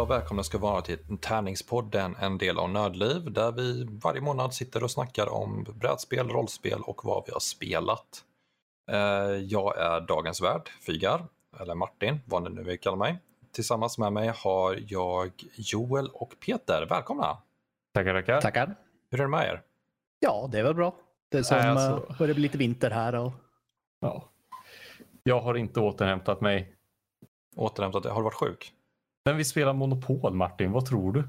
Och välkomna ska vara till Tärningspodden, en del av Nördliv, där vi varje månad sitter och snackar om brädspel, rollspel och vad vi har spelat. Eh, Jag är dagens värd, Fygar, eller Martin, vad ni nu vill kalla mig. Tillsammans med mig har jag Joel och Peter. Välkomna! Tackar, tackar. Tackar. Hur är det med er? Ja, det är väl bra. Det är som Nej, alltså- börjar bli lite vinter här. Och... Ja. Jag har inte återhämtat mig. Återhämtat, har du varit sjuk? Men vi spelar Monopol, Martin. Vad tror du?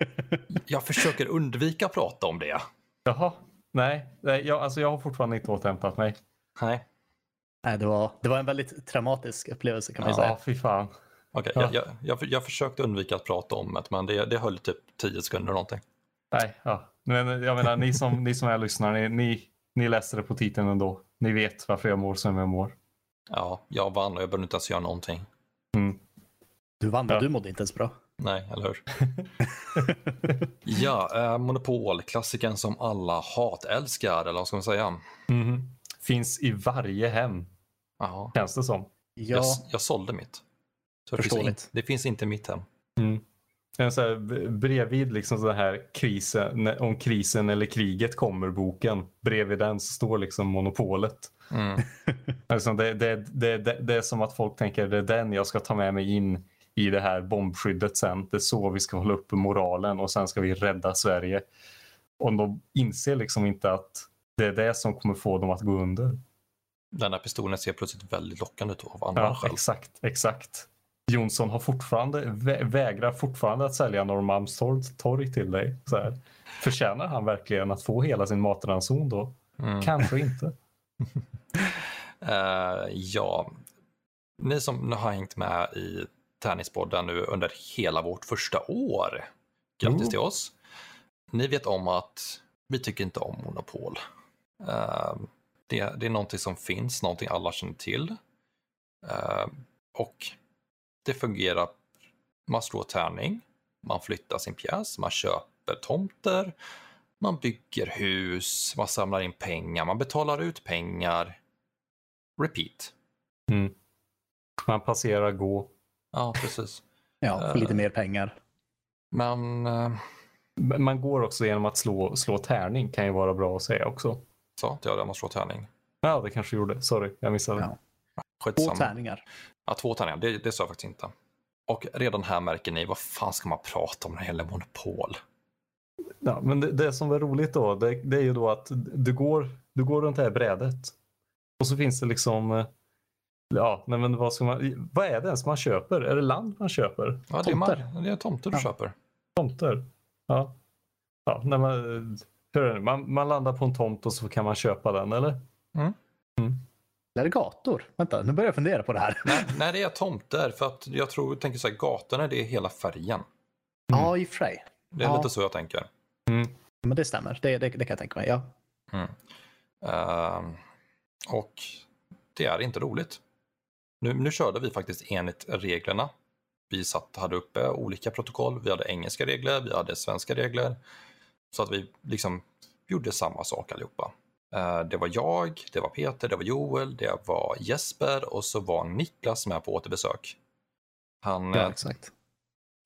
Jag försöker undvika att prata om det. Jaha. Nej, nej jag, alltså jag har fortfarande inte återhämtat mig. Nej, Nej, det, var, det var en väldigt traumatisk upplevelse kan man Ja, säga. fy fan. okej. Ja. Jag, jag, jag, jag försökte undvika att prata om det, men det, det höll typ 10 sekunder någonting. Nej, ja. Men jag menar, ni som, ni som är lyssnare, ni, ni, ni läste det på titeln ändå. Ni vet varför jag mår som jag mår. Ja, jag vann och jag behövde inte ens göra någonting. Mm. Du vann, men Ja. du mådde inte ens bra. Nej, eller hur? ja, eh, Monopol, klassikern som alla hatälskar, eller vad ska man säga? Mhm. Finns i varje hem, Jaha. känns det som. Ja, Jag, jag sålde mitt. Så det, finns Förståeligt. in, det finns inte i mitt hem. Mm. En så här, bredvid liksom så här krisen, om krisen eller kriget kommer boken. Bredvid den så står liksom monopolet. Mm. Alltså det, det, det, det, det är som att folk tänker det är den jag ska ta med mig in i det här bombskyddet sen. Det är så vi ska hålla uppe moralen och sen ska vi rädda Sverige. Och de inser liksom inte att det är det som kommer få dem att gå under. Den här pistolen ser plötsligt väldigt lockande ut av andra Ja, skäl. exakt, exakt. Jonsson har fortfarande, vä vägrar fortfarande att sälja Norrmalmstorg till dig. Så här. Förtjänar han verkligen att få hela sin matranson då? Mm. Kanske inte. Eh, ja, ni som har hängt med i Tärningspodden nu under hela vårt första år, grattis Oh. till oss. Ni vet om att vi tycker inte om monopol. Eh, det, det är någonting som finns, någonting alla känner till. Eh, och det fungerar, man slår tärning, man flyttar sin pjäs, man köper tomter, man bygger hus, man samlar in pengar, man betalar ut pengar. Repeat. Mm. Man passerar gå. Ja, precis. ja få lite mer pengar. Men, eh, Man går också genom att slå, slå tärning kan ju vara bra att säga också. sa inte jag det? Man slår tärning. Ja, det kanske gjorde. Sorry, jag missade. Ja. Två tärningar. Ja, två tärningar. Det, det sa jag faktiskt inte. Och redan här märker ni, vad fan ska man prata om när det gäller monopol? Ja, men det, det som är roligt då, det, det är ju då att du går, du går runt det här brädet. Och så finns det liksom, eh, ja, nej men vad ska man, vad är det ens man köper? Är det land man köper? Ja, det är, Tomter. mar- det är tomter du Ja. köper. Tomter? Ja. Ja, nej men, hur är det? Man, man landar på en tomt och så kan man köpa den, eller? Eller är det gator? Vänta, nu börjar jag fundera på det här. nej, nej, det är tomter. För att jag tror, jag tänker så här, gatorna det är hela färgen. Ja, i och för sig. Det är Ja. lite så jag tänker. Mm. Men det stämmer. Det, det, det kan jag tänka mig. Ja. Ehm, och det är inte roligt. Nu, nu körde vi faktiskt enligt reglerna. Vi satt, hade uppe olika protokoll. Vi hade engelska regler, vi hade svenska regler. Så att vi liksom gjorde samma sak allihopa. Eh, det var jag, det var Peter, det var Joel, det var Jesper och så var Niklas med på återbesök. Han, ja, eh, exakt.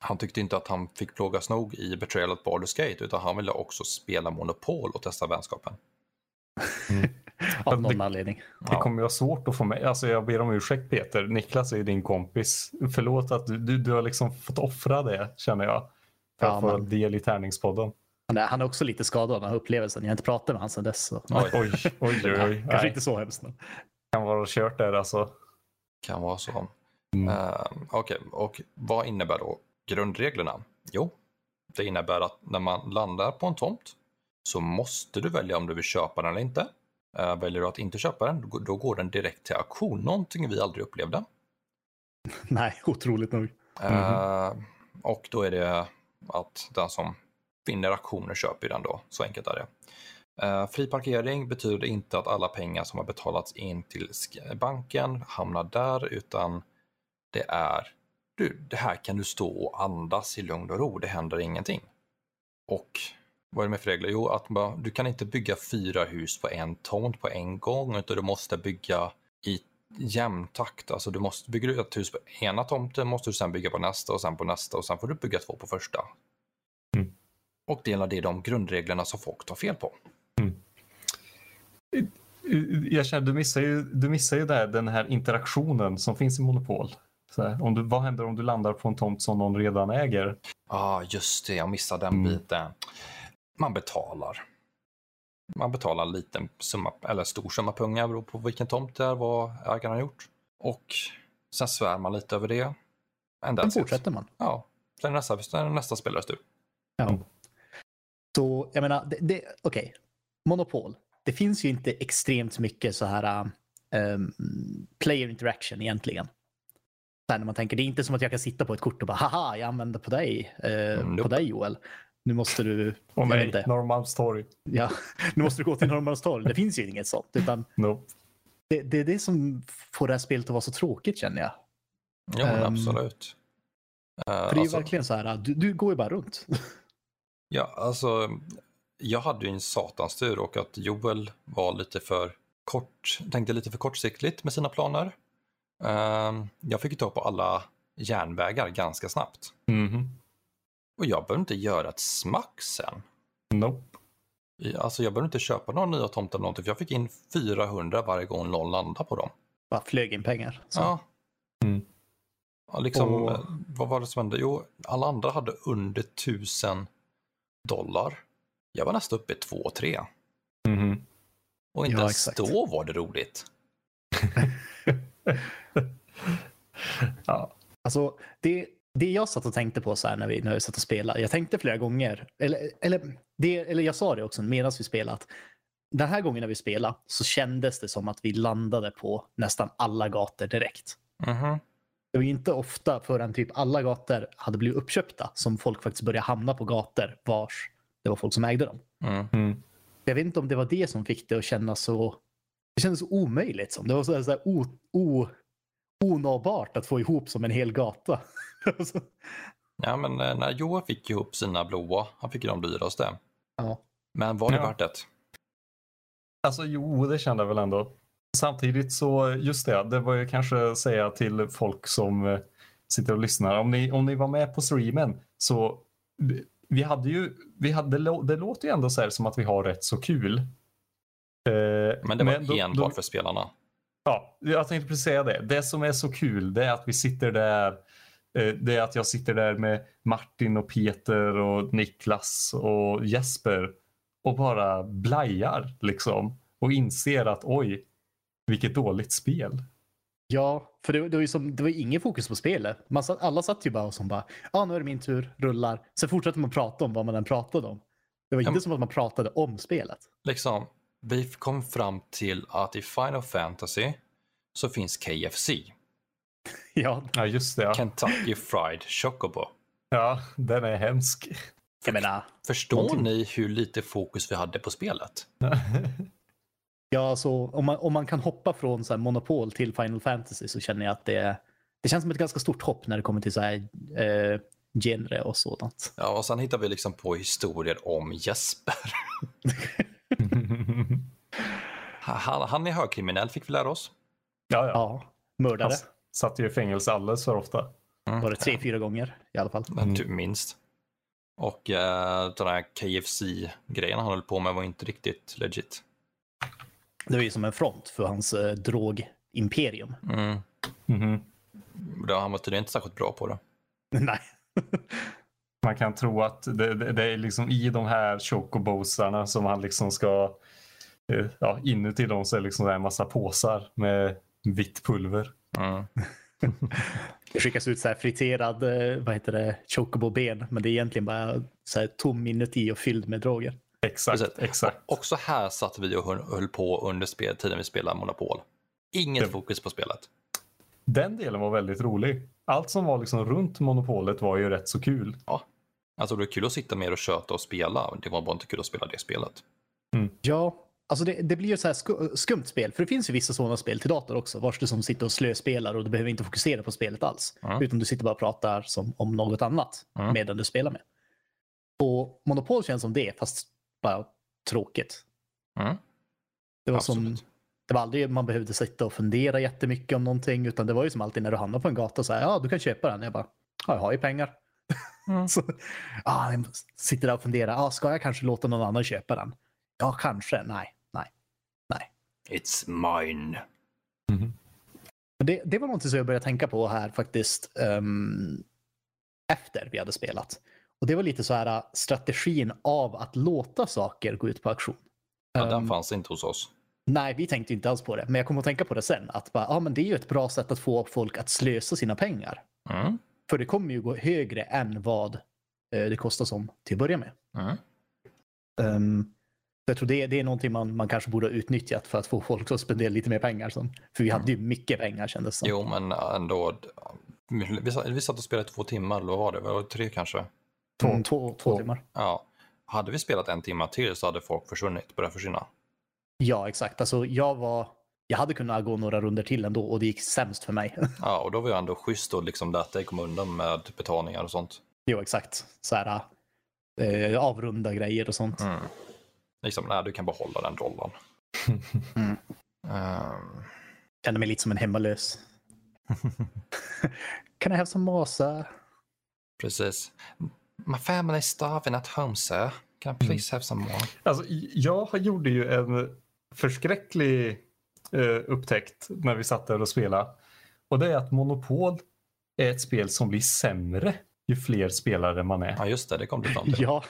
han tyckte inte att han fick plågas nog i Betrayal at Baldur's Gate utan han ville också spela Monopol och testa vänskapen. Av någon det- anledning. Det kommer ju vara svårt att få med. Alltså jag ber om ursäkt Peter. Niklas är din kompis. Förlåt att du, du, du har liksom fått offra det känner jag. För Ja, att få men- del i tärningspodden. Han är, han är också lite skadad av den här upplevelsen. Jag har inte pratat med honom sedan dess. Så. Oj. Oj, oj, oj. Kanske Nej, inte så hemskt. Men... kan vara kört där alltså. Kan vara så. Mm. Eh, Okej, och vad innebär då grundreglerna? Jo, det innebär att när man landar på en tomt så måste du välja om du vill köpa den eller inte. Eh, väljer du att inte köpa den, då- går den direkt till auktion, någonting vi aldrig upplevde. Nej, otroligt nog. Eh, och då är det att den som vinner auktionen köper den då, så enkelt är det. Eh, fri parkering betyder inte att alla pengar som har betalats in till banken hamnar där, utan det är du, det här kan du stå och andas i lugn och ro, det händer ingenting. Och vad är det med för regler? Jo, att man, du kan inte bygga fyra hus på en tomt på en gång, utan du måste bygga i jämn takt. Alltså du måste bygga ett hus på ena tomten, måste du sen bygga på nästa och sen på nästa och sen får du bygga två på första. Mm. Och det är det de grundreglerna som folk tar fel på. Jag känner, du missar ju, du missar ju där, den här interaktionen som finns i Monopol. Här, om du, vad händer om du landar på en tomt som någon redan äger? Ja, ah, just det, jag missade den Mm. biten. Man betalar. Man betalar en liten summa, eller stor summa pengar, beror på vilken tomt det är, vad ägaren har gjort. Och sen svär man lite över det. Sen it. fortsätter man. Ja, sen är nästa, sen nästa spelares tur. Ja. Så jag menar, det, det, okej. Monopol. Det finns ju inte extremt mycket så här um, player interaction egentligen. Här när man tänker, det är inte som att jag kan sitta på ett kort och bara haha, jag använder på dig, eh, Mm, på nope. dig Joel. Nu måste du, vet mig, inte, Norrmalmstorg. ja, nu måste du gå till Norrmalmstorg. Det finns ju inget sånt. Utan Nope. det, det är det som får det här spelet att vara så tråkigt känner jag. Jo, men Ehm, absolut. Eh, För det är ju alltså, verkligen så här, du, du går ju bara runt. Ja, alltså, jag hade ju en satans tur och att Joel var lite för kort, tänkte lite för kortsiktigt med sina planer. Ehm, jag fick ju ta på alla järnvägar ganska snabbt. Mhm. Och jag behövde inte göra ett smack sen. Nope. Alltså jag behövde inte köpa några nya tomtar eller någonting för jag fick in 400 varje gång någon landade på dem. Bara flög in pengar. Så. Ja. Mm. ja liksom, Och- eh, vad var det som hände? Jo, alla andra hade under 1000 dollar. Jag var nästan uppe i 2-3. Mhm. Och inte Ja, ens exakt. då var det roligt. ja. Alltså, det, det jag satt och tänkte på så här när vi, när vi satt och spelade. Jag tänkte flera gånger, eller, eller, det, eller jag sa det också medan vi spelade. Att den här gången när vi spelade så kändes det som att vi landade på nästan alla gator direkt. Mhm. Det var ju inte ofta förrän typ alla gator hade blivit uppköpta som folk faktiskt började hamna på gator vars det var folk som ägde dem. Mm. Mm. Jag vet inte om det var det som fick det att kännas så... Det kändes så omöjligt. Som. Det var så här, så här o, o, onåbart att få ihop som en hel gata. Ja, men eh, när Joa fick ihop sina blåa, han fick ju de dyraste. ja. Men var det Ja. värt det? Alltså jo, det kände jag väl ändå. Samtidigt så, just det, det var ju kanske säga till folk som eh, sitter och lyssnar. Om ni, om ni var med på streamen så vi- hade ju, vi hade, det låter ju ändå så här som att vi har rätt så kul. Eh, Men det var då- enbart då- för spelarna. Ja, jag tänkte precis säga det. Det som är så kul det är att vi sitter där. eh, Det är att jag sitter där med Martin och Peter och Niklas och Jesper och bara blajar liksom och inser att oj, vilket dåligt spel. Ja, för det, det var ju som, det var ingen fokus på spelet. Man satt, alla satt ju bara och som bara, ja nu är det min tur, rullar. Sen fortsatte man prata om vad man än pratade om. Det var Ja, inte men- som att man pratade om spelet. Liksom, vi kom fram till att i Final Fantasy så finns KFC, Ja, Ja, just det. Ja, Kentucky Fried Chocobo. ja den är hemsk. jag menar, Förstår Någonting. ni hur lite fokus vi hade på spelet? ja, så om, man, om man kan hoppa från så här Monopol till Final Fantasy så känner jag att det, det känns som ett ganska stort hopp när det kommer till så här, eh, genre och sådant. Ja, och sen hittar vi liksom på historier om Jesper. Han, han är högkriminell fick vi lära oss. ja, ja. Ja, mördare Han satt ju i fängelse alldeles för ofta. Mm. var det tre, fyra gånger i alla fall. Men Typ minst. Och eh, den här KFC-grejen han höll på med var inte riktigt legit. Det var ju som en front för hans eh, drogimperium. Mm. Mhm. Det- Han var tydligen inte särskilt bra på det. Nej. Man kan tro att det, det, det är liksom i de här chocobosarna som han liksom ska eh, ja, inuti dem så är det liksom en massa påsar med vitt pulver. Mm. Det skickas ut så här friterad, eh, vad heter det, chocobo-ben. Men det är egentligen bara så här tom inuti och fylld med droger. Exakt, Precis. exakt. Också här satt vi och höll, höll på under spel, tiden vi spelade Monopol. Inget Det- fokus på spelet. Den delen var väldigt rolig. Allt som var liksom runt monopolet var ju rätt så kul. Alltså det var kul att sitta med och köta och spela. Det var bara inte kul att spela det spelet. Ja, alltså det, det blir ju så här sku, skumt spel. För det finns ju vissa sådana spel till dator också. Vars du som sitter och slöspelar och du behöver inte fokusera på spelet alls. Mm. Utan du sitter bara och pratar som om något annat Mm. medan du spelar med. Och Monopol känns som det, fast bara tråkigt. Mm. Det var Absolut. som det var aldrig man behövde sitta och fundera jättemycket om någonting, utan det var ju som alltid när du hamnar på en gata så här, ja, du kan köpa den. Jag bara, ja, jag har ju pengar. Mm. så, ja, jag sitter där och funderar, ja, ska jag kanske låta någon annan köpa den? Ja, kanske. Nej, nej. It's mine. Men Det, det var något som jag började tänka på här faktiskt ehm, efter vi hade spelat. Och det var lite så här äh, strategin av att låta saker gå ut på auktion. Ja, den Ehm, fanns inte hos oss. Nej, vi tänkte inte alls på det. Men jag kommer att tänka på det sen. Att bara, ja, men det är ju ett bra sätt att få folk att slösa sina pengar. Mm. För det kommer ju gå högre än vad eh, det kostar som till att börja med. Mm. Så jag tror det, det är någonting man, man kanske borde ha utnyttjat för att få folk att spendera lite mer pengar. Som, för vi hade ju mycket pengar kändes det som. Jo, men ändå. Vi satt, vi satt och spelade två timmar, eller vad var det? Var det tre kanske? Två, två, två två. timmar. Ja. Hade vi spelat en timme till så hade folk försvunnit, börjat försvinna. Ja, exakt. Alltså, jag, var, jag hade kunnat gå några runder till ändå och det gick sämst för mig. Ja, och då var jag ändå schysst och liksom lät dig komma undan med betalningar och sånt. jo, exakt. Så här, eh, avrunda grejer och sånt. Mm. Liksom, nej, du kan behålla den dollarn. Mm. Ehm, Kände mig lite som en hemmalös. Can I have some more, sir? precis. My family is starving at home, sir. Can I please have some more? Alltså, jag gjorde ju en förskräcklig eh, upptäckt när vi satt där och spelade. Och det är att Monopol är ett spel som blir sämre ju fler spelare man är. Ja, just det, det kom du fram till. Ja,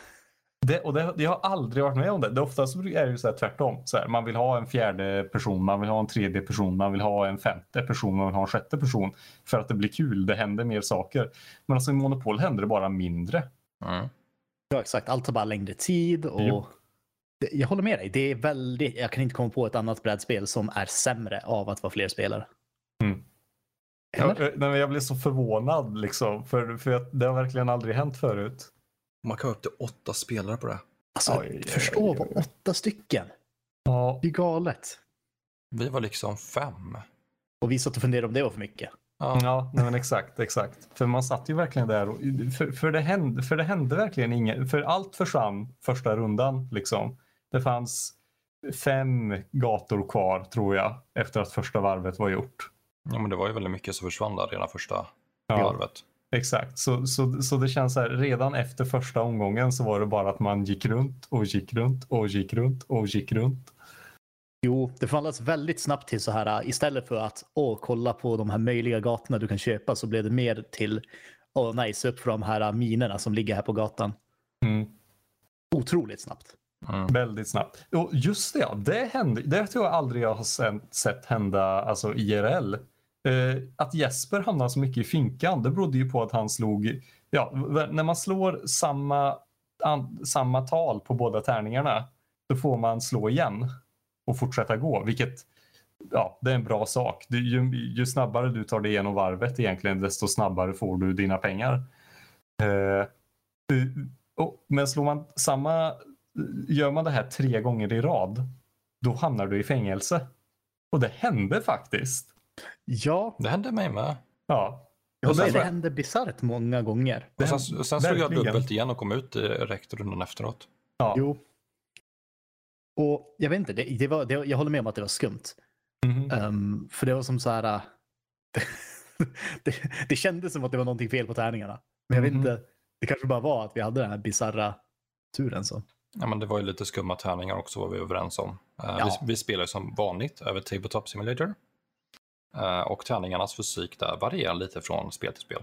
Det, och det, jag har aldrig varit med om det. det oftast är det ju så här tvärtom. Så här, man vill ha en fjärde person, man vill ha en tredje person, man vill ha en femte person, man vill ha en sjätte person. För att det blir kul, det händer mer saker. Men alltså i Monopol händer det bara mindre. Mm. ja, exakt. Allt tar bara längre tid. Och... Jo. Jag håller med dig. Det är väldigt, jag kan inte komma på ett annat brädspel som är sämre av att vara fler spelare. Mm. Jag, eh, nej, men jag blev så förvånad liksom. För, för att det har verkligen aldrig hänt förut. Man kan ha upp till åtta spelare på det. Alltså, Oj, förstå oj, vad oj. åtta stycken. Ja, Det är galet. Vi var liksom fem. Och vi satt och funderade om det var för mycket. Ja. ja nej, men exakt, exakt. För man satt ju verkligen där och för, för, det, hände, för det hände verkligen inget. För allt försvann första rundan liksom. Det fanns fem gator kvar tror jag efter att första varvet var gjort. ja, men det var ju väldigt mycket som försvann där redan första Ja. varvet. Exakt, så, så, så det känns så här, redan efter första omgången så var det bara att man gick runt och gick runt och gick runt och gick runt. Jo, det förvandlades väldigt snabbt till så här istället för att åh, kolla på de här möjliga gatorna du kan köpa så blev det mer till åh, nice upp för de här minerna som ligger här på gatan. Mm. Otroligt snabbt. Mm. Väldigt snabbt. Och just det, ja, det hände. Det tror jag aldrig jag har sen, sett hända alltså IRL. Eh, att Jesper hamnade så mycket i finkan, det berodde ju på att han slog, ja, när man slår samma, an, samma tal på båda tärningarna, då får man slå igen och fortsätta gå, vilket ja, det är en bra sak. Du, ju, ju snabbare du tar dig igenom varvet egentligen, desto snabbare får du dina pengar. Eh, eh och, men slår man samma gör man det här tre gånger i rad, då hamnar du i fängelse. Och det hände faktiskt. Ja, Det hände mig med. Ja. säger, det- det hände bisarrt många gånger. Och sen, sen slog jag dubbelt igen och kom ut direkt rundan efteråt. Ja. Jo. Och jag vet inte, det, det var, det, jag håller med om att det var skumt. Mhm. Ehm, för det var som så här... äh, det, det kändes som att det var någonting fel på tärningarna. Men jag vet Mhm. inte, det kanske bara var att vi hade den här bisarra turen. Så. Ja, men det var ju lite skumma tärningar också var vi överens om. Eh, Ja. vi, vi spelar som vanligt över Tabletop Simulator. Eh, och tärningarnas fysik där varierar lite från spel till spel.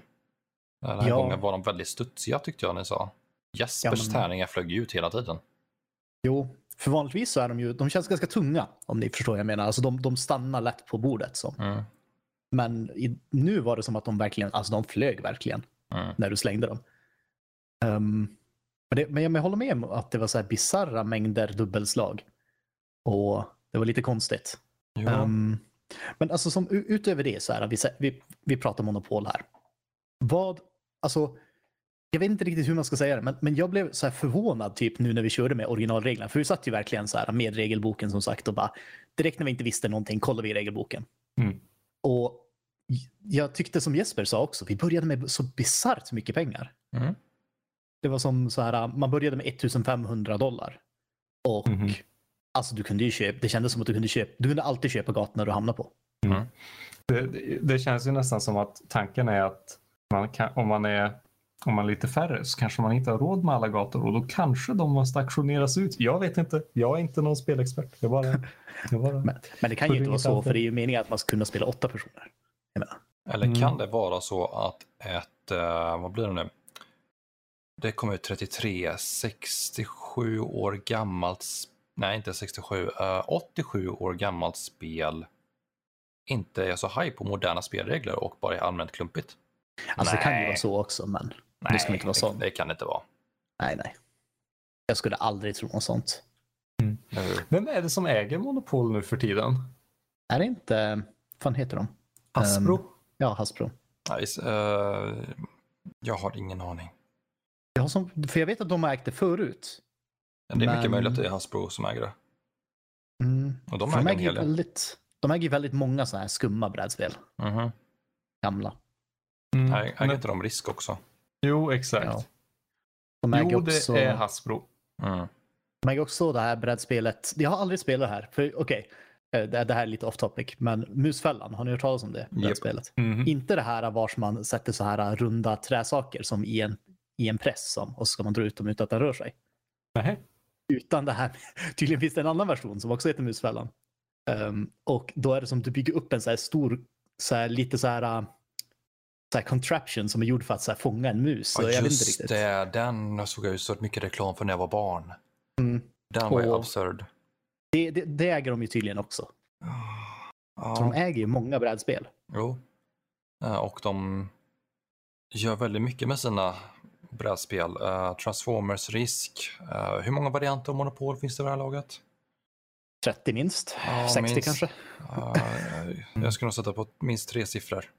Eh, Den här Ja. gången var de väldigt studsiga tyckte jag ni sa. Jespers men- tärningar flög ut hela tiden. Jo, för vanligtvis så är de ju, de känns ganska tunga om ni förstår vad jag menar. Alltså de, de stannar lätt på bordet. Så. Mm. Men i, nu var det som att de verkligen, alltså de flög verkligen Mm. när du slängde dem. Ehm, men, det, men jag, håller med om att det var så här bisarra mängder dubbelslag. Och det var lite konstigt. Jo. Ehm, men alltså som, utöver det så här, vi, vi, vi pratar monopol här. Vad, alltså, jag vet inte riktigt hur man ska säga det, men, men jag blev så här förvånad typ nu när vi körde med originalreglerna. För vi satt ju verkligen så här med regelboken som sagt och bara direkt när vi inte visste någonting kollade vi i regelboken. Mm. Och jag tyckte som Jesper sa också, vi började med så bisarrt mycket pengar. Mm. Det var som så här, man började med 1500 dollar. Och Mhm. alltså du kunde ju köpa, det kändes som att du kunde köpa, du kunde alltid köpa gatorna du hamnade på. Det, det, det känns ju nästan som att tanken är att man kan, om man är om man är lite färre så kanske man inte har råd med alla gator och då kanske de måste auktioneras ut. Jag vet inte. Jag är inte någon spelexpert. Jag bara, jag bara... Men, men det kan ju inte vara så, för det är ju meningen att man ska kunna spela åtta personer. Eller Mm. kan det vara så att ett, eh, vad blir det nu? Det kommer ut 33, 67 år gammalt, nej inte 67, eh, 87 år gammalt spel inte är så high på moderna spelregler och bara är allmänt klumpigt. Alltså det kan ju Nej. vara så också, men det ska inte vara så. det, det kan det inte vara. Nej, nej. Jag skulle aldrig tro något sånt. Hur? Vem är det som äger Monopol nu för tiden? Är det inte, vad fan heter de? Hasbro? Ehm, Ja, Hasbro. Nej, s- eh, jag har ingen aning. Jag har som, för jag vet att de har ägt det förut. Men det är mycket Men- möjligt att det är Hasbro som äger det. Mm. Och de äger de äger ju hel del. väldigt, de äger väldigt många sådana här skumma brädspel. Mhm. Gamla. Mm. Äger Men- inte de risk också? Jo, exakt. Ja. De äger Jo, också... det är Hasbro. Mm. De äger också det här brädspelet. Jag har aldrig spelat det här. För okej, eh, det, det här är lite off topic. Men Musfällan, har ni hört talas om det? Brädspelet? Mhm. Inte det här vars man sätter så här runda träsaker som i en, i en press som, och så ska man dra ut dem utan att den rör sig. Nej. Utan det här, tydligen finns det en annan version som också heter Musfällan. Ehm, och då är det som du bygger upp en så här stor, så här, lite så här, uh, så här contraption som är gjord för att så här, fånga en mus. Så Ja, jag vet inte just riktigt. det, den såg jag ju så mycket reklam för när jag var barn. Mm. Den var ju Och- absurd. Det, det, det äger de ju tydligen också. Så de Ja, äger ju många brädspel. jo. Eh, Och de gör väldigt mycket med sina brädspel. Eh, Transformers, Risk. Eh, hur många varianter av Monopol finns det i det här laget? 30 minst. Ja, 60 minst. kanske. Eh, jag skulle nog sätta på minst tre siffror.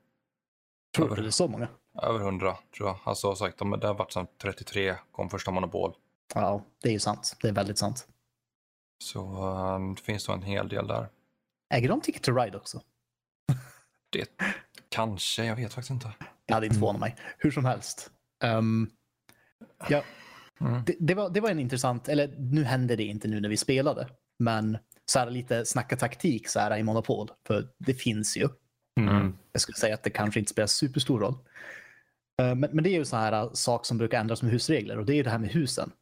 Tror du det är så många? Över 100 tror jag. Alltså sagt, de, det har varit sedan 33 kom första Monopol. Ja, det är ju sant. Det är väldigt sant. Så det finns nog en hel del där. Äger de Ticket to Ride också? Det kanske, jag vet faktiskt inte. Det hade inte förvånat mig. Hur som helst. Ehm, ja, Mm. det, det, var, det var en intressant, eller nu hände det inte nu när vi spelade, men så här lite snacka taktik så här i Monopol, för det finns ju. Mm. Jag skulle säga att det kanske inte spelar superstor roll. Eh, Men, men det är ju så här uh, sak som brukar ändras med husregler och det är ju det här med husen.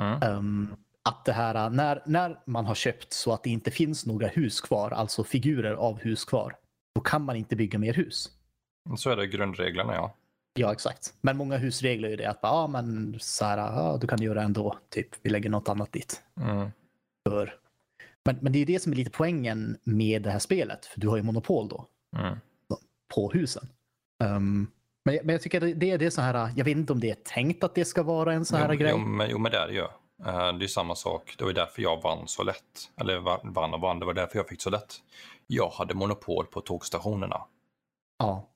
Mm. Ehm, att det här, uh, när, när man har köpt så att det inte finns några hus kvar, alltså figurer av hus kvar, då kan man inte bygga mer hus. Så är det grundreglerna ja. Ja, exakt. Men många husregler är ju det att ja, men så här, ja, du kan göra ändå. Typ, vi lägger något annat dit. Mm. För. Men, men det är ju det som är lite poängen med det här spelet, för du har ju monopol då Mm. på husen. Ehm, men, jag- men jag tycker det, det är så här, jag vet inte om det är tänkt att det ska vara en så här jo, grej. Jo, men, jo, men det är det ju. Eh, Det är samma sak. Det var därför jag vann så lätt. Eller va- vann och vann, det var därför jag fick så lätt. Jag hade monopol på tågstationerna. Ja,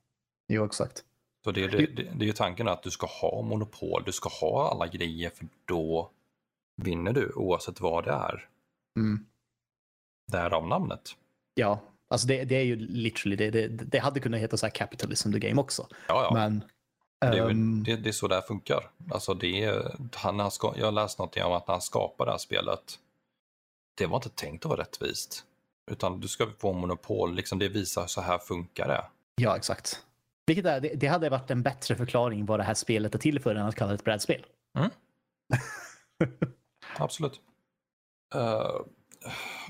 jo exakt. Så det, det, det, det är ju tanken att du ska ha monopol, du ska ha alla grejer för då vinner du oavsett vad det är. Mm. Därav namnet. Ja, alltså det, det är ju literally, det, det, det hade kunnat heta så här capitalism the game också. Ja, ja. Men det, är, ehm, det, är så det här funkar. Alltså det är, han har ska, jag har läst något om att när han skapade det här spelet, det var inte tänkt att vara rättvist. Utan du ska få monopol, liksom det visar så här funkar det. ja, exakt. Vilket är, det, det hade varit en bättre förklaring vad det här spelet är till för än att kalla det ett brädspel. Absolut. Eh,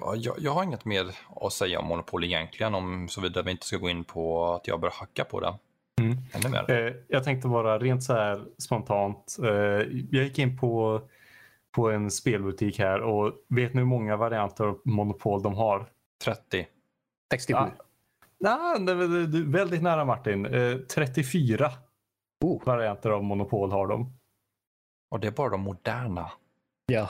ja, jag, jag har inget mer att säga om monopol egentligen, om såvida vi inte ska gå in på att jag börjar hacka på det. Mm. Ännu mer. Eh, jag tänkte bara rent så här spontant. Eh, jag gick in på, på en spelbutik här och vet ni hur många varianter av Monopol de har? 30. 67. Ja. Nej, det är du är väldigt nära Martin. Eh, 34 Oh. varianter av Monopol har de. Och det är bara de moderna. Ja.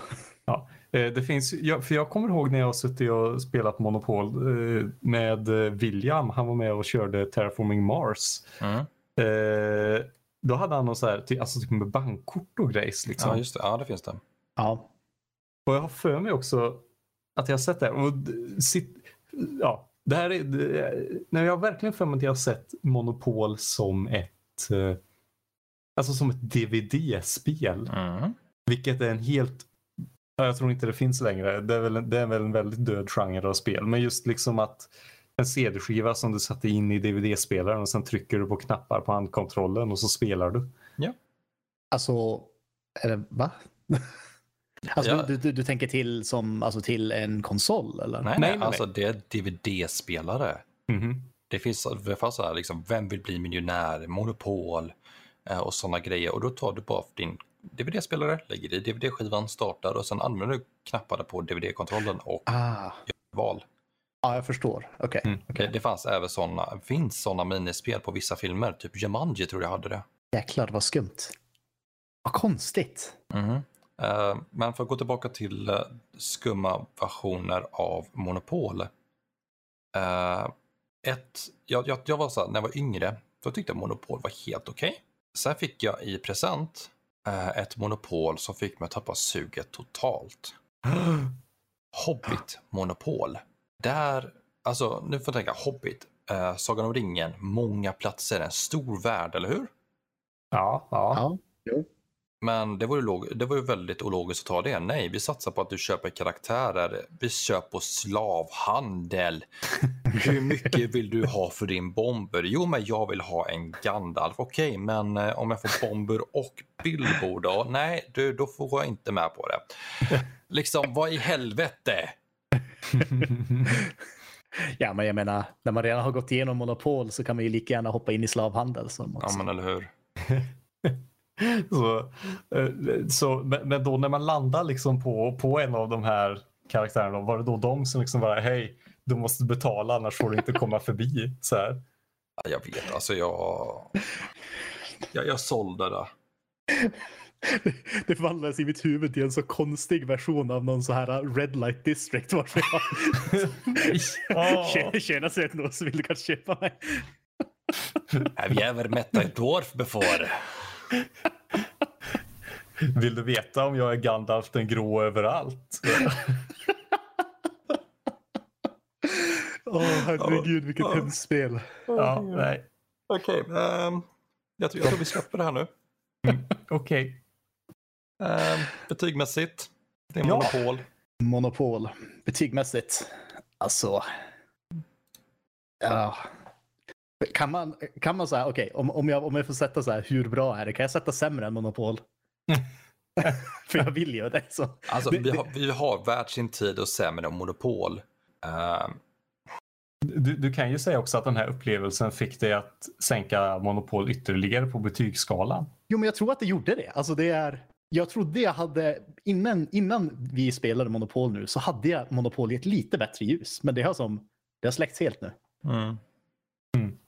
Eh, Det finns, jag, för jag kommer ihåg när jag har suttit och spelat Monopol eh, med eh, William. Han var med och körde Terraforming Mars. Mm. Eh, då hade han någon så här, alltså typ med bankkort och grejs. Liksom. Ja, just det. Ja, det finns det. ja. Och jag har för mig också att jag har sett det. Och, sitt, ja, det här är, det, när jag har verkligen för mig att jag har sett Monopol som ett eh, alltså som ett DVD-spel. Mm. Vilket är en helt Ja, jag tror inte det finns längre. Det är, väl, det är väl en väldigt död genre av spel. Men just liksom att en CD-skiva som du satte in i DVD-spelaren och sen trycker du på knappar på handkontrollen och så spelar du. Alltså, är det, va? Alltså, Ja. du, du, du tänker till som, alltså till en konsol eller? Nej, nej, Nej, nej, alltså det är DVD-spelare. Mhm. Det finns, det fanns så här, liksom, vem vill bli miljonär, monopol eh, och sådana grejer. Och då tar du bara din DVD-spelare, lägger i DVD-skivan, startar och sen använder du knapparna på DVD-kontrollen och Ah, val. ja, jag förstår. Okej. Mm. Det, det fanns även sådana, finns sådana minispel på vissa filmer, typ Jumanji tror jag hade det. Jäklar vad skumt. Vad konstigt. Mhm. Eh, men för att gå tillbaka till eh, skumma versioner av Monopol. Eh, ett, jag, jag, jag var så här, när jag var yngre, då tyckte jag Monopol var helt okej. Sen fick jag i present eh, ett Monopol som fick mig att tappa suget totalt. Hobbit Monopol. Där, alltså nu får jag tänka Hobbit, eh, Sagan om ringen, många platser, en stor värld, eller hur? Ja, ja. Ja. Men det var, ju det var ju väldigt ologiskt att ta det. Nej, vi satsar på att du köper karaktärer. Vi köper på slavhandel. Hur mycket vill du ha för din bomber? Jo, men jag vill ha en Gandalf. Okej, men eh, om jag får bomber och Bilbo då? Nej, du, då får jag inte med på det. Liksom, vad i helvete? Ja, men jag menar, när man redan har gått igenom monopol så kan man ju lika gärna hoppa in i slavhandel. Som Ja, också. men eller hur? Så, eh, så, men då när man landar liksom på, på en av de här karaktärerna, var det då de som liksom bara hej, du måste betala annars får du inte komma förbi. Så här. Ja, Jag vet, alltså jag... Jag, jag sålde det. Det förvandlades i mitt huvud till en så konstig version av någon så här Red Light District. Varför jag tjänar sig någon som vill kanske köpa mig. Have you ever met a dwarf before? Vill du veta om jag är Gandalf den grå överallt? Åh herregud vilket Ja. hemskt spel. ja, nej. Okej, ehm, jag, tror, jag tror vi släpper det här nu. Okej. Ehm, betygmässigt, det är Ja. monopol. Monopol. Betygmässigt. Alltså. Ja. Kan man, kan man säga, okej, om, om, jag, om jag får sätta så här, hur bra är det? Kan jag sätta sämre än Monopol? För jag vill ju det. Så. Alltså, Det- vi, det- har, vi har värt sin tid och sämre än monopol. Ehm, Du, du kan ju säga också att den här upplevelsen fick dig att sänka Monopol ytterligare på betygsskalan. Jo, men jag tror att det gjorde det. Alltså det är, jag trodde jag hade, innan, innan vi spelade Monopol nu, så hade jag Monopol i ett lite bättre ljus. Men det har som, det har släckts helt nu. mm. Mm.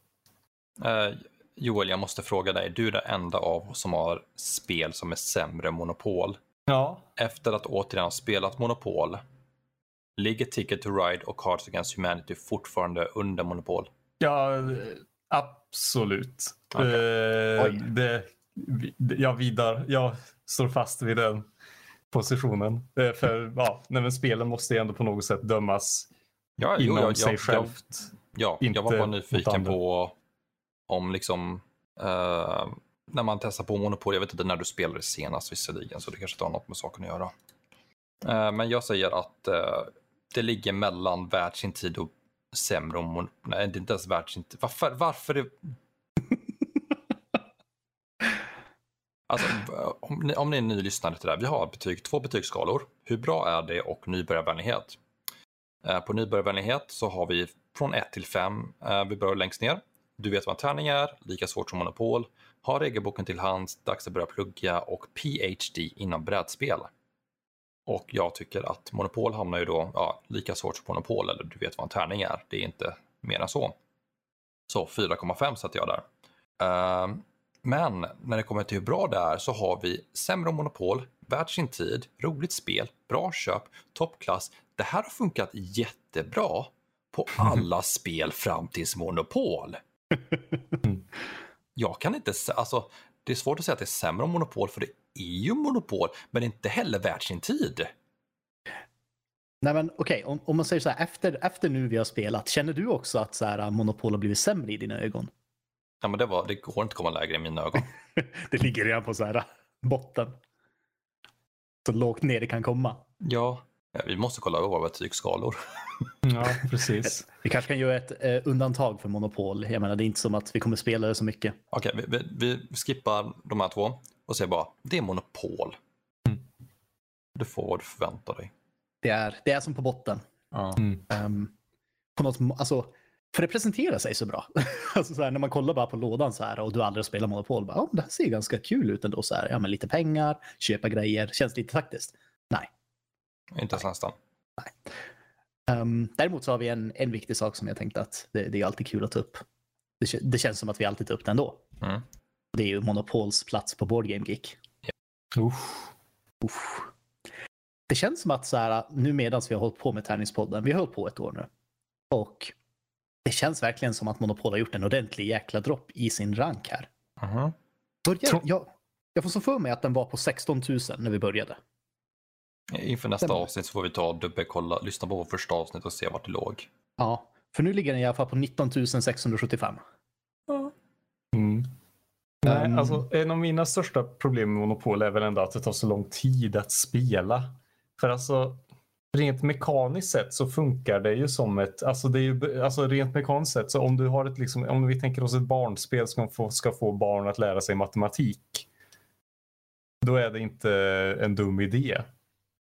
Eh, Joel, jag måste fråga dig. Du är den enda av oss som har spel som är sämre än monopol. Ja, Efter att återigen ha spelat monopol, ligger Ticket to Ride och Cards Against Humanity fortfarande under monopol? ja absolut. Okej. Eh, Oj. det, jag vidar, jag står fast vid den positionen. Eh, för ja, nej, men spelen måste ju ändå på något sätt dömas Ja, jo, inom jag, sig jag, självt. Ja, Inte jag var bara nyfiken på om liksom eh, när man testar på Monopol, jag vet inte när du spelade senast visserligen, så det kanske inte har något med saken att göra. Eh, men jag säger att eh, det ligger mellan världsintid sin tid och sämre om mon- Nej, det är inte ens världsintid. sin tid. Varför? varför är... Alltså, om ni, om ni är nylyssnare till det här, vi har betyg, två betygsskalor. Hur bra är det och nybörjarvänlighet? Eh, på nybörjarvänlighet så har vi från 1 till 5. Eh, vi börjar längst ner. Du vet vad en tärning är, lika svårt som Monopol. Har regelboken till hands, dags att börja plugga och PhD inom brädspel. Och jag tycker att Monopol hamnar ju då ja, lika svårt som Monopol, eller du vet vad en tärning är. Det är inte mer än så. Så 4,5 sätter jag där. Ehm, men när det kommer till hur bra det är så har vi sämre Monopol, värt sin tid, roligt spel, bra köp, toppklass. Det här har funkat jättebra på alla spel fram tills Monopol. Jag kan inte säga, alltså det är svårt att säga att det är sämre än Monopol för det är ju Monopol, men inte heller värt sin tid. Nej men okej, om, om man säger så här, efter, efter nu vi har spelat, känner du också att så här, Monopol har blivit sämre i dina ögon? Ja, men det, var, det går inte att komma lägre i mina ögon. Det ligger redan på så här botten. Så lågt ner det kan komma. Ja, vi måste kolla över våra betygsskalor. Ja, precis. Vi kanske kan göra ett eh, undantag för Monopol. Jag menar, det är inte som att vi kommer spela det så mycket. Okej, vi, vi, vi skippar de här två och säger bara, det är monopol. Mm. Du får vad du förväntar dig. Det är, det är som på botten. Mm. Ehm, på något, alltså, för det presenterar sig så bra. alltså så här, när man kollar bara på lådan så här och du aldrig har spelat Monopol. Bara, oh, det här ser ganska kul ut ändå. Så här, ja, men lite pengar, köpa grejer, känns lite taktiskt. Inte ens nästan. Ehm, däremot så har vi en, en viktig sak som jag tänkte att det, det är alltid kul att ta upp. Det, det känns som att vi alltid tar upp det ändå. Mm. Det är ju Monopols plats på Board Game Geek. Uff. Uff. Det känns som att så här, nu medan vi har hållit på med Tärningspodden, vi har hållit på ett år nu. Och det känns verkligen som att Monopol har gjort en ordentlig jäkla dropp i sin rank här. Mhm. Börjar, Tro- jag, jag får så för mig att den var på 16 000 när vi började. Inför nästa Stämmer. avsnitt så får vi ta och dubbelkolla, lyssna på vårt första avsnitt och se vart det låg. Ja, för nu ligger den i alla fall på 19 675. Mm. Nej, Mm. alltså, en av mina största problem med Monopol är väl ändå att det tar så lång tid att spela. För alltså, rent mekaniskt sett så funkar det ju som ett, alltså det är ju, alltså rent mekaniskt sett så om du har ett liksom, om vi tänker oss ett barnspel som få, ska få barn att lära sig matematik. Då är det inte en dum idé.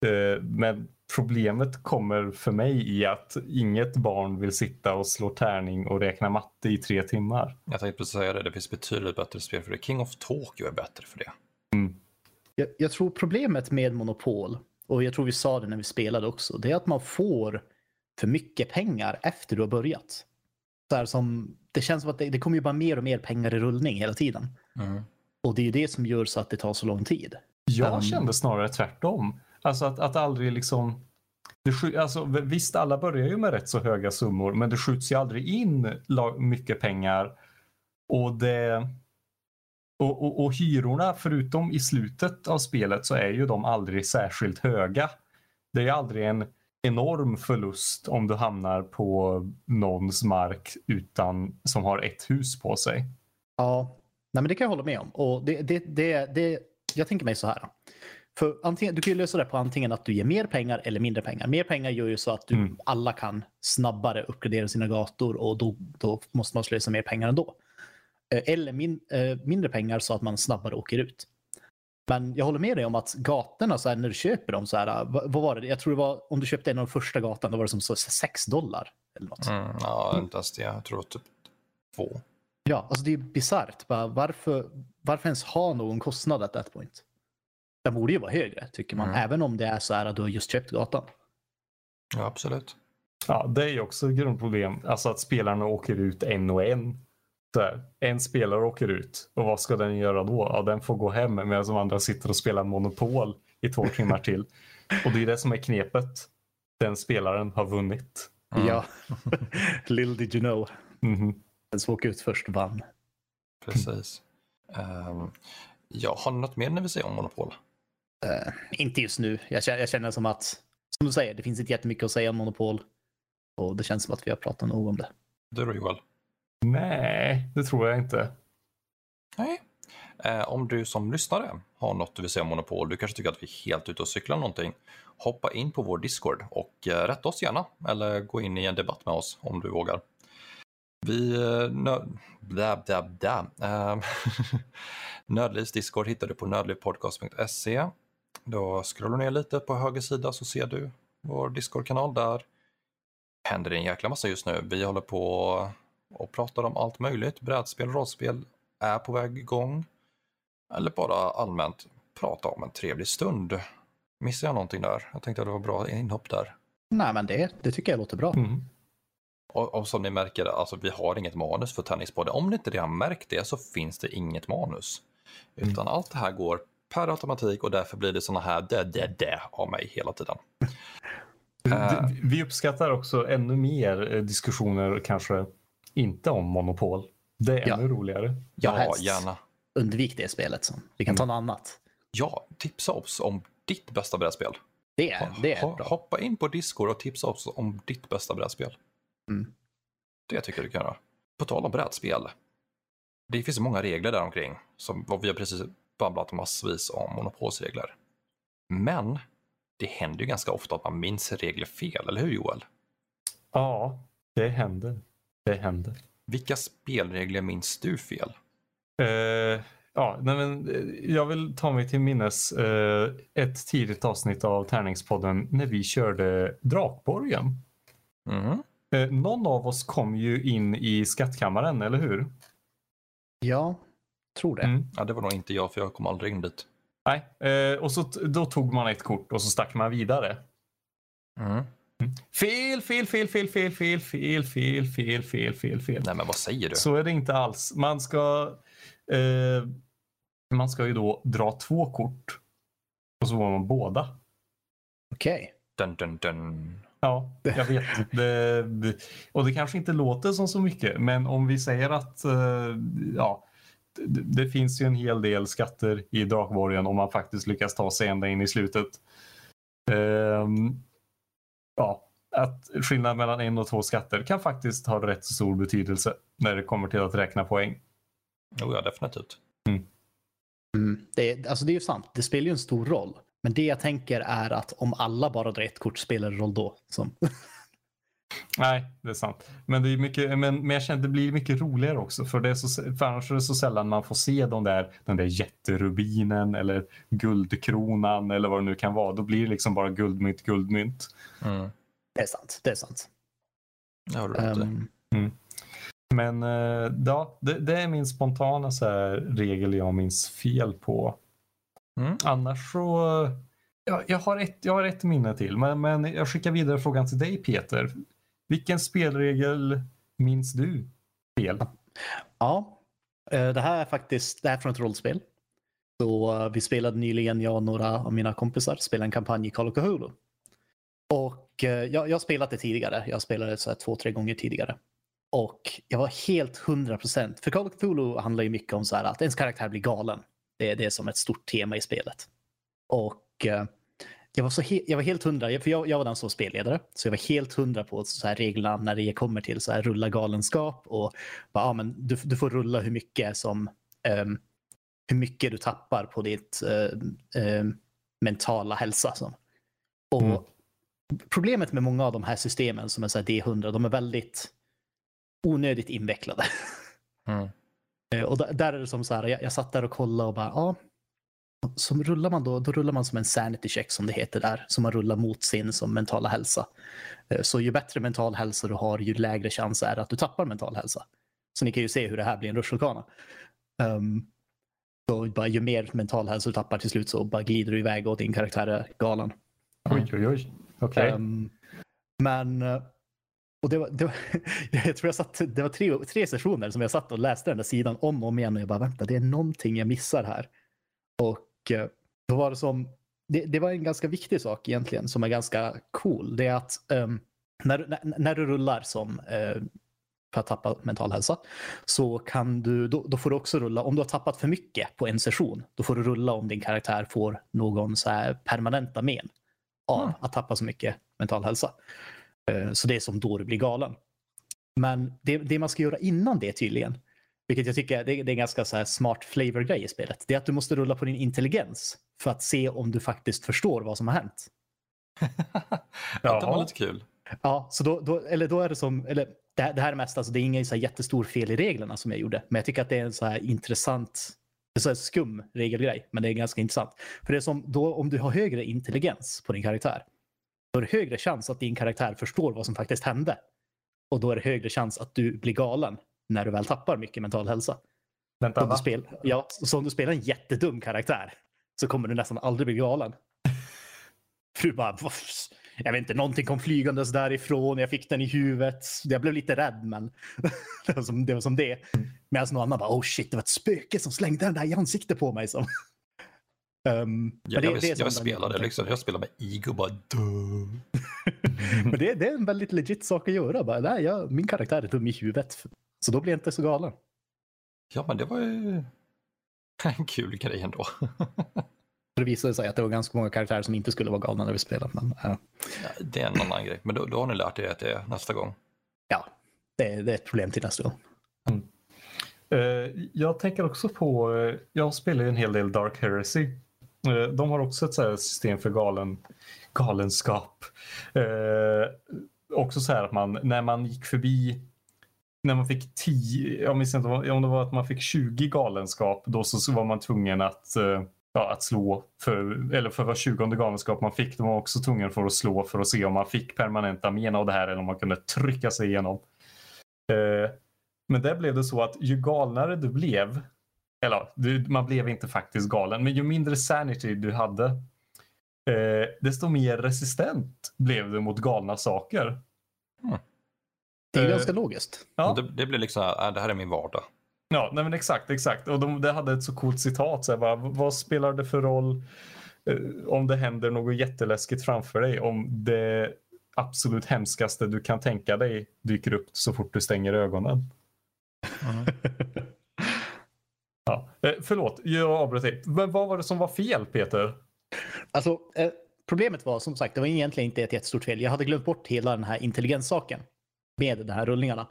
Eh, Men problemet kommer för mig i att inget barn vill sitta och slå tärning och räkna matte i tre timmar. Jag tänkte precis säga det, det finns betydligt bättre spel för det. King of Tokyo är bättre för det. Jag, jag tror problemet med Monopol, och jag tror vi sa det när vi spelade också, det är att man får för mycket pengar efter du har börjat. Så här som, det känns som att det, det kommer ju bara mer och mer pengar i rullning hela tiden. Och det är ju det som gör så att det tar så lång tid. Jag Um, kände snarare tvärtom. Alltså att, att aldrig liksom... Det, alltså, visst, alla börjar ju med rätt så höga summor, men det skjuts ju aldrig in mycket pengar. Och det... Och, och, och hyrorna, förutom i slutet av spelet, så är ju de aldrig särskilt höga. Det är ju aldrig en enorm förlust om du hamnar på någons mark utan som har ett hus på sig. Ja, nej men det kan jag hålla med om. Och det, det, det, det, jag tänker mig så här. För antingen, du kan ju lösa det på antingen att du ger mer pengar eller mindre pengar. Mer pengar gör ju så att du, Mm. alla kan snabbare uppgradera sina gator och då, då måste man slösa mer pengar ändå. Eh, Eller min, eh, mindre pengar så att man snabbare åker ut. Men jag håller med dig om att gatorna, så här, när du köper dem, så här, vad, vad var det? Jag tror det var, om du köpte en av de första gatan, då var det som så 6 dollar. Eller något. Mm, ja, inte ens det. Jag tror typ två. Ja, alltså det är bisarrt. Varför, varför ens ha någon kostnad at that point? Den borde ju vara högre, tycker man. Mm. Även om det är så här att du har just köpt gatan. Ja, absolut. Ja, det är ju också ett grundproblem. Alltså att spelarna åker ut en och en. Så här, en spelare åker ut och vad ska den göra då? Ja, den får gå hem medan de andra sitter och spelar Monopol i två timmar till. Och det är det som är knepet. Den spelaren har vunnit. Mm, Ja, little did you know. Mhm. Den som åker ut först vann. Precis. Um, ja, har ni något mer ni vill säga om Monopol? Eh, inte just nu. Jag känner, jag känner som att, som du säger, det finns inte jättemycket att säga om Monopol. Och det känns som att vi har pratat nog om det. Du då Joel? Nej, det tror jag inte. Nej. Eh, om du som lyssnare har något du vill säga om Monopol, du kanske tycker att vi är helt ute och cyklar någonting, hoppa in på vår Discord och eh, rätta oss gärna, eller gå in i en debatt med oss om du vågar. Vi... Eh, nö... Bla, bla, bla. Eh, Nödlivs Discord hittar du på nödlivpodcast.se. Då scrollar du ner lite på höger sida så ser du vår Discord-kanal där. händer det en jäkla massa just nu. Vi håller på och pratar om allt möjligt. Brädspel, rollspel är på väg igång. Eller bara allmänt prata om en trevlig stund. Missar jag någonting där? Jag tänkte att det var bra inhopp där. Nej, men det, det tycker jag låter bra. Mm. Och, och som ni märker, alltså vi har inget manus för Tennispodden. Om ni inte redan märkt det så finns det inget manus. Utan allt det här går per automatik och därför blir det såna här det, det, det av mig hela tiden. Eh. Vi uppskattar också ännu mer eh, diskussioner kanske inte om Monopol. Det är Ja. ännu roligare. Ja, ja, gärna. Undvik det spelet. Som. Vi kan ta något annat. Ja, tipsa oss om ditt bästa brädspel. Det är, det är bra. Hoppa in på Discord och tipsa oss om ditt bästa brädspel. Mm. Det tycker jag du kan göra. På tal om brädspel. Det finns så många regler där omkring. Som vad vi har precis babblat massvis om monopolsregler. Men det händer ju ganska ofta att man minns regler fel, eller hur Joel? Ja, det händer. Det händer. Vilka spelregler minns du fel? Eh, ja, nej men, eh, jag vill ta mig till minnes eh, ett tidigt avsnitt av Tärningspodden när vi körde Drakborgen. Mhm. Eh, någon av oss kom ju in i skattkammaren, eller hur? Ja, tror det. Mm. Ja, det var nog inte jag, för jag kom aldrig in dit. Nej, eh, och så då tog man ett kort och så stack man vidare. Mhm. Fel, fel, fel, fel, fel, fel, fel, fel, fel, fel, fel, fel. Nej, men vad säger du? Så är det inte alls. Man ska, eh, man ska ju då dra två kort och så var man båda. Okej. Dun, dun, dun. Ja, jag vet. Det, det, och det kanske inte låter som så mycket, men om vi säger att eh, ja, det, det finns ju en hel del skatter i Drakborgen om man faktiskt lyckas ta sig ända in i slutet. Ehm, ja, att skillnad mellan en och två skatter kan faktiskt ha rätt stor betydelse när det kommer till att räkna poäng. Jo, ja, definitivt. Mm. Det, är- alltså det är ju sant, det spelar ju en stor roll. Men det jag tänker är att om alla bara drar ett kort spelar det roll då. Som... Nej, det är sant. Men, det, är mycket, men, men jag känner att det blir mycket roligare också. För, det är så, för annars är det så sällan man får se de där, den där jätterubinen eller guldkronan eller vad det nu kan vara. Då blir det liksom bara guldmynt, guldmynt. Mm. Det är sant, det är sant. Det har du rätt i. Ehm, Men eh, ja, det, det är min spontana så här, regel jag minns fel på. Mm. Annars så... Ja, jag, har ett, jag har ett minne till, men, men jag skickar vidare frågan till dig Peter. Vilken spelregel minns du Spel. Ja, eh, det här är faktiskt det här är från ett rollspel. Så eh, vi spelade nyligen, jag och några av mina kompisar, spelade en kampanj i Call of Cthulhu. Och eh, jag, jag har spelat det tidigare. Jag spelade det så här två, tre gånger tidigare. Och jag var helt hundra procent. För Call of Cthulhu handlar ju mycket om så här att ens karaktär blir galen. Det, är- det är som ett stort tema i spelet. Och eh, jag var, så he- jag var helt hundra, för jag, jag var den som var spelledare, så jag var helt hundra på så här reglerna när det kommer till så här rulla galenskap och bara, ja, men du, du får rulla hur mycket som ehm, hur mycket du tappar på ditt eh, eh, mentala hälsa. Som. Och Mm. Problemet med många av de här systemen som är så här D100, de är väldigt onödigt invecklade. Mm. Eh, Och där, där är det som så här, jag, jag satt där och kollade och bara, ja. Så rullar man då, då rullar man som en sanity check som det heter där, som man rullar mot sin som mentala hälsa. Eh, Så ju bättre mental hälsa du har, ju lägre chans är det att du tappar mental hälsa. Så ni kan ju se hur det här blir en rutschkana. Um, så bara, ju mer mental hälsa du tappar till slut så bara glider du iväg och din karaktär är galen. Oj, oj, oj. Okej. Ehm, men eh, och det var, det var, jag tror jag satt, det var tre, tre sessioner som jag satt och läste den där sidan om och om igen och jag bara vänta, det är någonting jag missar här. Och då var det som, det, det var en ganska viktig sak egentligen som är ganska cool. Det är att ehm, när, när, när du rullar som eh, för att tappa mental hälsa så kan du, då, då får du också rulla, om du har tappat för mycket på en session, då får du rulla om din karaktär får någon så här permanenta men av Mm. att tappa så mycket mental hälsa. Eh, Så det är som då du blir galen. Men det, det man ska göra innan det tydligen, vilket jag tycker det, det är en ganska så här smart flavor-grej i spelet, det är att du måste rulla på din intelligens för att se om du faktiskt förstår vad som har hänt. ja, det var lite kul. Ja, så då, då, eller då är det som, eller det, här- det här är mest, alltså det är ingen så här jättestor fel i reglerna som jag gjorde, men jag tycker att det är en så här intressant, det är så här skum regelgrej, men det är ganska intressant. För det är som då om du har högre intelligens på din karaktär, då är det högre chans att din karaktär förstår vad som faktiskt hände. Och då är det högre chans att du blir galen när du väl tappar mycket mental hälsa. Vänta, Om du, spel, ja, så om du spelar en jättedum karaktär så kommer du nästan aldrig bli galen. För du bara, "Vad- jag vet inte, någonting kom flygandes därifrån, jag fick den i huvudet. Jag blev lite rädd, men det var som det. Var som det. Medan någon annan bara, oh shit, det var ett spöke som slängde den där i ansiktet på mig. Som. Um, Jag, jag, jag, som den- spelade liksom, jag spelade med ego bara. Men det, det är en väldigt legit sak att göra. Bara, nej, jag, min karaktär är dum i huvudet. Så då blir jag inte så galen. Ja, men det var ju en kul grej ändå. Det visade sig att det var ganska många karaktärer som inte skulle vara galna när vi spelade. Men, Ja, det är en annan grej, men då, då har ni lärt er att det är nästa gång. ja, det, det är ett problem till nästa gång. Eh, jag tänker också på, eh, jag spelar ju en hel del Dark Heresy. Eh, De har också ett så här system för galen, galenskap. Också så här att man, när man gick förbi, när man fick 10, jag minns inte om det var att man fick 20 galenskap, då så, var man tvungen att, eh, ja, att slå för, eller för var 20 galenskap man fick, då var man också tvungen för att slå för att se om man fick permanenta men av det här eller om man kunde trycka sig igenom. Eh, men där blev det så att ju galnare du blev, eller du, man blev inte faktiskt galen, men ju mindre sanity du hade, eh, desto mer resistent blev du mot galna saker. Mm. Det är Eh, ganska logiskt. Ja, Det, det blir liksom, äh, det här är min vardag. ja nej men exakt, exakt. Och de, det hade ett så coolt citat. Så här, bara, vad spelar det för roll eh, om det händer något jätteläskigt framför dig? Om det absolut hemskaste du kan tänka dig dyker upp så fort du stänger ögonen. Ja. Eh, förlåt, jag avbröt dig. Men vad var det som var fel Peter? Alltså, eh, problemet var som sagt, det var egentligen inte ett jättestort fel. Jag hade glömt bort hela den här intelligenssaken med de här rullningarna.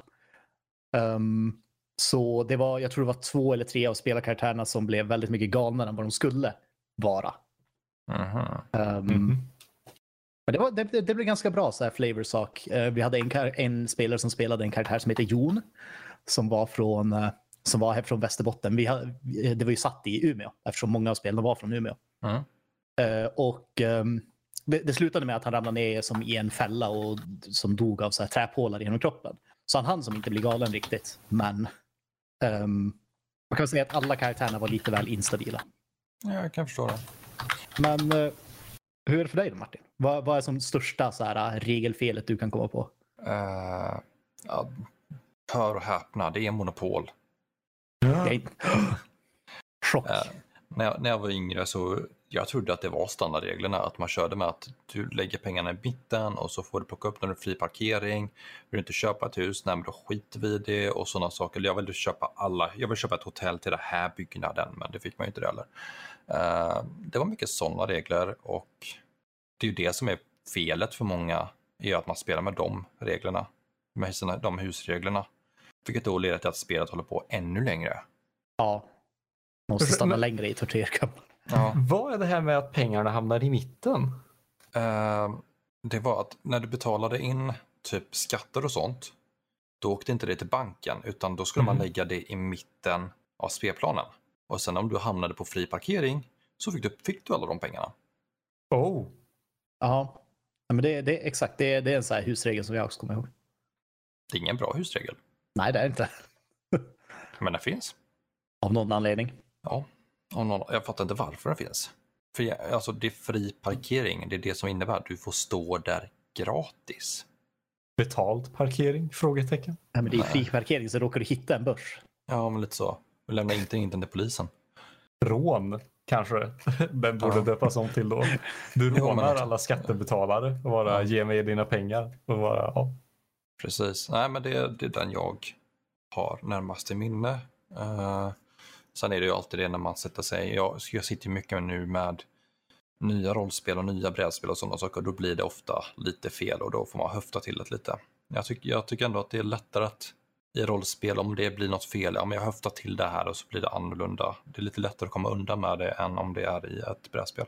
Ehm, så det var, jag tror det var två eller tre av spelarkaraktärerna som blev väldigt mycket galnare än vad de skulle vara. Mhm. Ehm, Mhm. Men det, var, det, det blev ganska bra så här flavorsak. Eh, vi hade en, en spelare som spelade en karaktär som heter Jon. Som var från, eh, som var här från Västerbotten. Vi hade, det var ju satt i Umeå eftersom många av spelarna var från Umeå. Mm. Eh, och ehm, det, slutade med att han ramlade ner som i en fälla och som dog av så här träpålar genom kroppen. Så han hann som inte bli galen riktigt. Men ehm, man kan säga att alla karaktärerna var lite väl instabila. Ja, jag kan förstå det. Men eh, hur är det för dig då Martin? Vad, vad är som största så här, eh, regelfelet du kan komma på? Uh, ja, hör och häpna, det är monopol. Är inte... Chock. Eh, när, jag, när jag var yngre så jag trodde att det var standardreglerna, att man körde med att du lägger pengarna i mitten och så får du plocka upp när du fri parkering. Vill du inte köpa ett hus, nej men då skiter vi i det och sådana saker. Jag vill köpa alla, jag vill köpa ett hotell till den här byggnaden, men det fick man ju inte det heller. Eh, det var mycket sådana regler och det är ju det som är felet för många, är att man spelar med de reglerna, med sina, de husreglerna. Vilket då leder till att spelet håller på ännu längre. Ja. Måste stanna Men- längre i tortyrkamp. Ja. Vad är det här med att pengarna hamnar i mitten? Eh, det var att när du betalade in typ skatter och sånt, då åkte inte det till banken, utan då skulle man Mhm. lägga det i mitten av spelplanen. Och sen om du hamnade på fri parkering så fick du, fick du alla de pengarna. Oh. Ja. Ja, men det, det, exakt, det, det är en sån här husregel som jag också kommer ihåg. Det är ingen bra husregel, Nej, det är det inte. men den finns. Av någon anledning. Ja, om någon, jag fattar inte varför den finns. För jag- alltså, det är fri parkering, det är det som innebär att du får stå där gratis. Betald parkering? Frågetecken. Ja, men det är Nej. fri parkering så råkar du hitta en börs. Ja, men lite så. Du lämnar inte in den till polisen. Rån kanske den borde Ja. döpas om till då. Du Jo, men rånar alla skattebetalare och bara Ja. ge mig dina pengar. Och bara, ja. Precis. Nej, men det, det är den jag har närmast i minne. Uh, sen är det ju alltid det när man sätter sig. Jag, jag sitter ju mycket nu med nya rollspel och nya brädspel och sådana saker. Då blir det ofta lite fel och då får man höfta till det lite. Jag, tycker jag tycker ändå att det är lättare att i rollspel om det blir något fel, men jag höftar till det här och så blir det annorlunda. Det är lite lättare att komma undan med det än om det är i ett brädspel.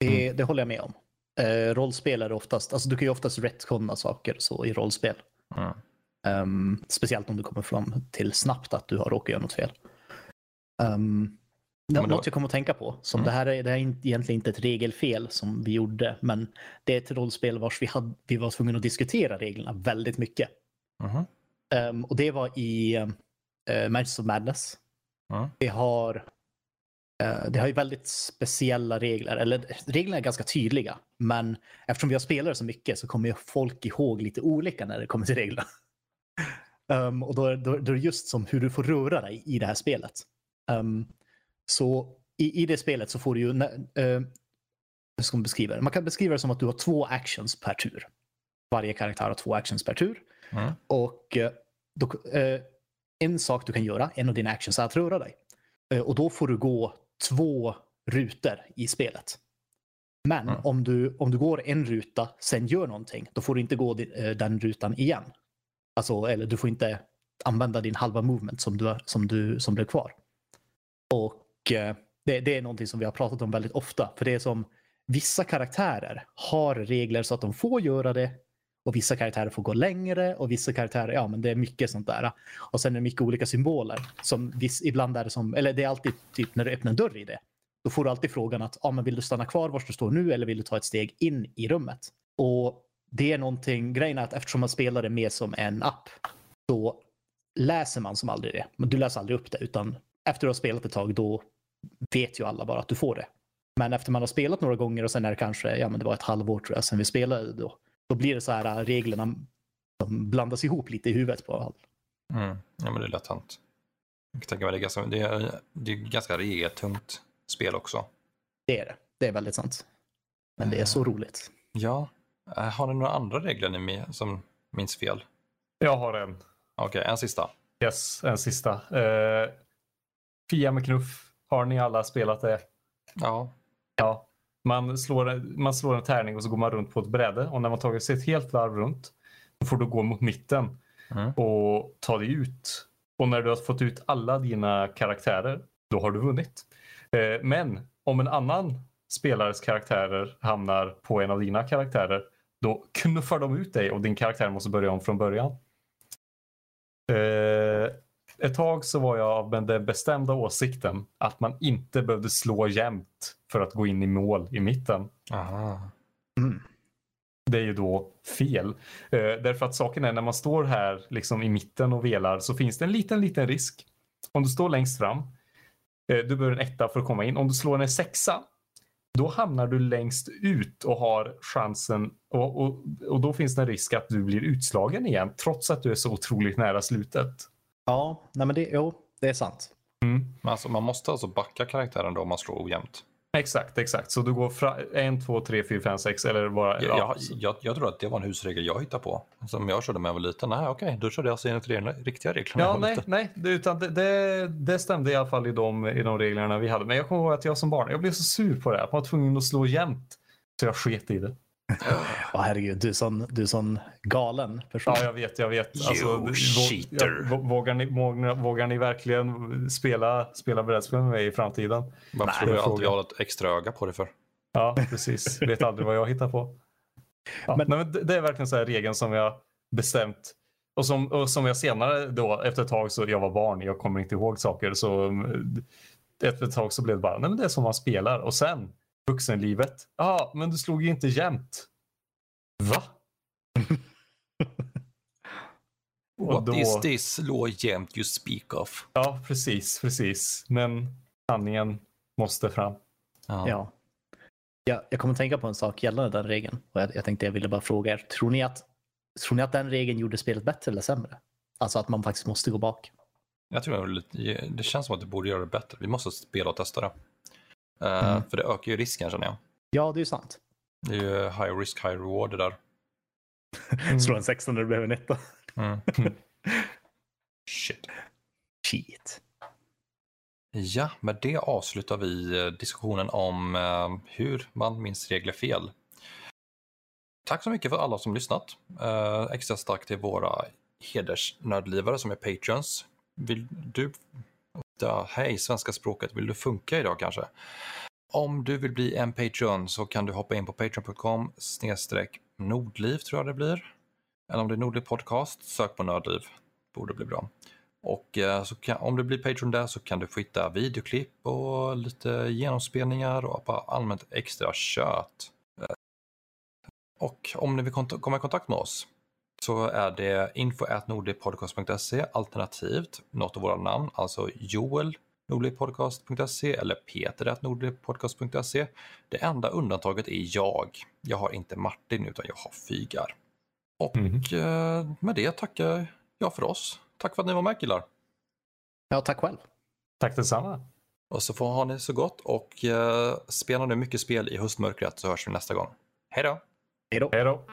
Det, det håller jag med om. Eh, rollspel är oftast, alltså du kan ju oftast retconna saker så i rollspel. Mm. Ehm, speciellt om du kommer fram till snabbt att du har råkat göra något fel. Um, då- Något jag kommer att tänka på, som Mm. det här är, det här är egentligen inte ett regelfel som vi gjorde, men det är ett rollspel vars vi, hade, vi var tvungna att diskutera reglerna väldigt mycket. Mhm. Ehm, och det var i uh, Mansions of Madness. Mm. Det har eh, det har ju väldigt speciella regler, eller reglerna är ganska tydliga, men eftersom vi har spelare så mycket så kommer ju folk ihåg lite olika när det kommer till reglerna. Ehm, och då, är- då, då är det just som hur du får röra dig i det här spelet. Ehm, så i, i det spelet så får du ju, eh, hur ska man beskriva det? Man kan beskriva det som att du har två actions per tur. Varje karaktär har två actions per tur. Mm. Och eh, då, eh, en sak du kan göra, en av dina actions är att röra dig. Och då får du gå två rutor i spelet. Men Mm. om, du, om du går en ruta, sen gör någonting, då får du inte gå den rutan igen. Alltså, eller du får inte använda din halva movement som, du, som, du, som blev kvar. Och eh, Det, det är någonting som vi har pratat om väldigt ofta. För det är som vissa karaktärer har regler så att de får göra det och vissa karaktärer får gå längre och vissa karaktärer, ja men det är mycket sånt där. Och sen är det mycket olika symboler. Som viss, ibland är det som, eller det är alltid typ när du öppnar en dörr i det. Då får du alltid frågan att, ja men vill du stanna kvar var du står nu eller vill du ta ett steg in i rummet? Och det är någonting, grejen är att eftersom man spelar det mer som en app så läser man som aldrig det. Men du läser aldrig upp det utan efter du har spelat ett tag då vet ju alla bara att du får det. Men efter man har spelat några gånger och sen är det kanske, ja men det var ett halvår tror jag sen vi spelade då. Då blir det så här äh, reglerna som blandas ihop lite i huvudet på alla. Mm. Ja, men det är lätt hänt. Jag mig det är ganska, det är, det är ganska regeltungt spel också. Det är det. Det är väldigt sant. Men det är så roligt. Ja. Eh, Har ni några andra regler ni med, som minns fel? Jag har en. Okej, en sista. Yes, en sista. Uh, Fia med knuff. Har ni alla spelat det? Ja. Ja. Man slår, man slår en tärning och så går man runt på ett bräde och när man tagit sig ett helt varv runt då får du gå mot mitten Mm. och ta dig ut. Och när du har fått ut alla dina karaktärer, då har du vunnit. Eh, Men om en annan spelares karaktärer hamnar på en av dina karaktärer, då knuffar de ut dig och din karaktär måste börja om från början. Ett tag så var jag av den bestämda åsikten att man inte behövde slå jämnt för att gå in i mål i mitten. Aha. Mm. Det är ju då fel. Eh, därför att saken är när man står här liksom i mitten och velar så finns det en liten, liten risk. Om du står längst fram, eh, du behöver en etta för att komma in. Om du slår en sexa, då hamnar du längst ut och har chansen och, och, och då finns det en risk att du blir utslagen igen trots att du är så otroligt nära slutet. Ja, nej men det, jo, det är sant. Mm. Men alltså, man måste alltså backa karaktären då om man slår ojämnt. Exakt, exakt. Så du går fra, en, två, tre, fyra, fem, sex eller bara... Jag, ja, jag, jag, jag tror att det var en husregel jag hittade på. Som jag körde när jag var liten. Nej, okej, då körde jag alltså enligt reglerna, riktiga regler när jag Ja, nej, nej, det, utan det, det, det stämde i alla fall i de, i de reglerna vi hade. Men jag kommer ihåg att jag som barn, jag blev så sur på det. att man var tvungen att slå jämnt. Så jag sket i det. Åh, herregud, du är sån, du är sån galen person. Ja, jag vet, jag vet. Alltså, You vå- cheater. ja, vå- vågar, ni, vågar, vågar ni verkligen spela, spela brädspel med mig i framtiden? Varför Nej, skulle jag alltid ha ett extra öga på det för? Ja, precis. Vet aldrig vad jag hittar på. Ja, Men- men, nej, men det- det är verkligen så här regeln som jag bestämt och som, och som jag senare då efter ett tag så jag var barn, jag kommer inte ihåg saker så efter ett tag så blev det bara, nej men det är som man spelar och sen vuxenlivet, ja men du slog ju inte jämnt. Va? Och What då- is this law jämt you speak of? Ja, precis, precis. Men sanningen måste fram. Ja. Ja. Ja, jag kommer tänka på en sak gällande den regeln. Och jag, jag tänkte jag ville bara fråga er. Tror ni, att, tror ni att den regeln gjorde spelet bättre eller sämre? Alltså att man faktiskt måste gå bak. Jag tror det känns som att det borde göra det bättre. Vi måste spela och testa det. Eh, Mm. För det ökar ju risken känner jag. Ja, det är ju sant. Det är ju high risk, high reward det där. Slå en 16 när du behöver en etta. Mm. Shit. Cheat. Ja, med det avslutar vi eh, diskussionen om eh, hur man minns regler fel. Tack så mycket för alla som lyssnat. Eh, extra starkt till våra hedersnördlivare som är patreons. Vill du... Ja, hej, svenska språket. Vill du funka idag kanske? Om du vill bli en Patreon så kan du hoppa in på patreon.com snedstreck nordliv tror jag det blir. Eller om det är Nordliv podcast, sök på Nördliv. Borde bli bra. Och eh, så kan, om du blir Patreon där så kan du få hitta videoklipp och lite genomspelningar och bara allmänt extra kött. Eh, och om ni vill kont- komma i kontakt med oss så är det info.nordlivpodcast.se alternativt något av våra namn, alltså Joel nordlivpodcast.se eller peter.nordlivpodcast.se. Det enda undantaget är jag. Jag har inte Martin utan jag har Fygar. Och eh, med det tackar jag för oss. Tack för att ni var med killar. Ja, tack själv. Tack detsamma. Och så får ha ni så gott och eh, spela nu mycket spel i höstmörkret så hörs vi nästa gång. Hej då! Hej då. Hej då.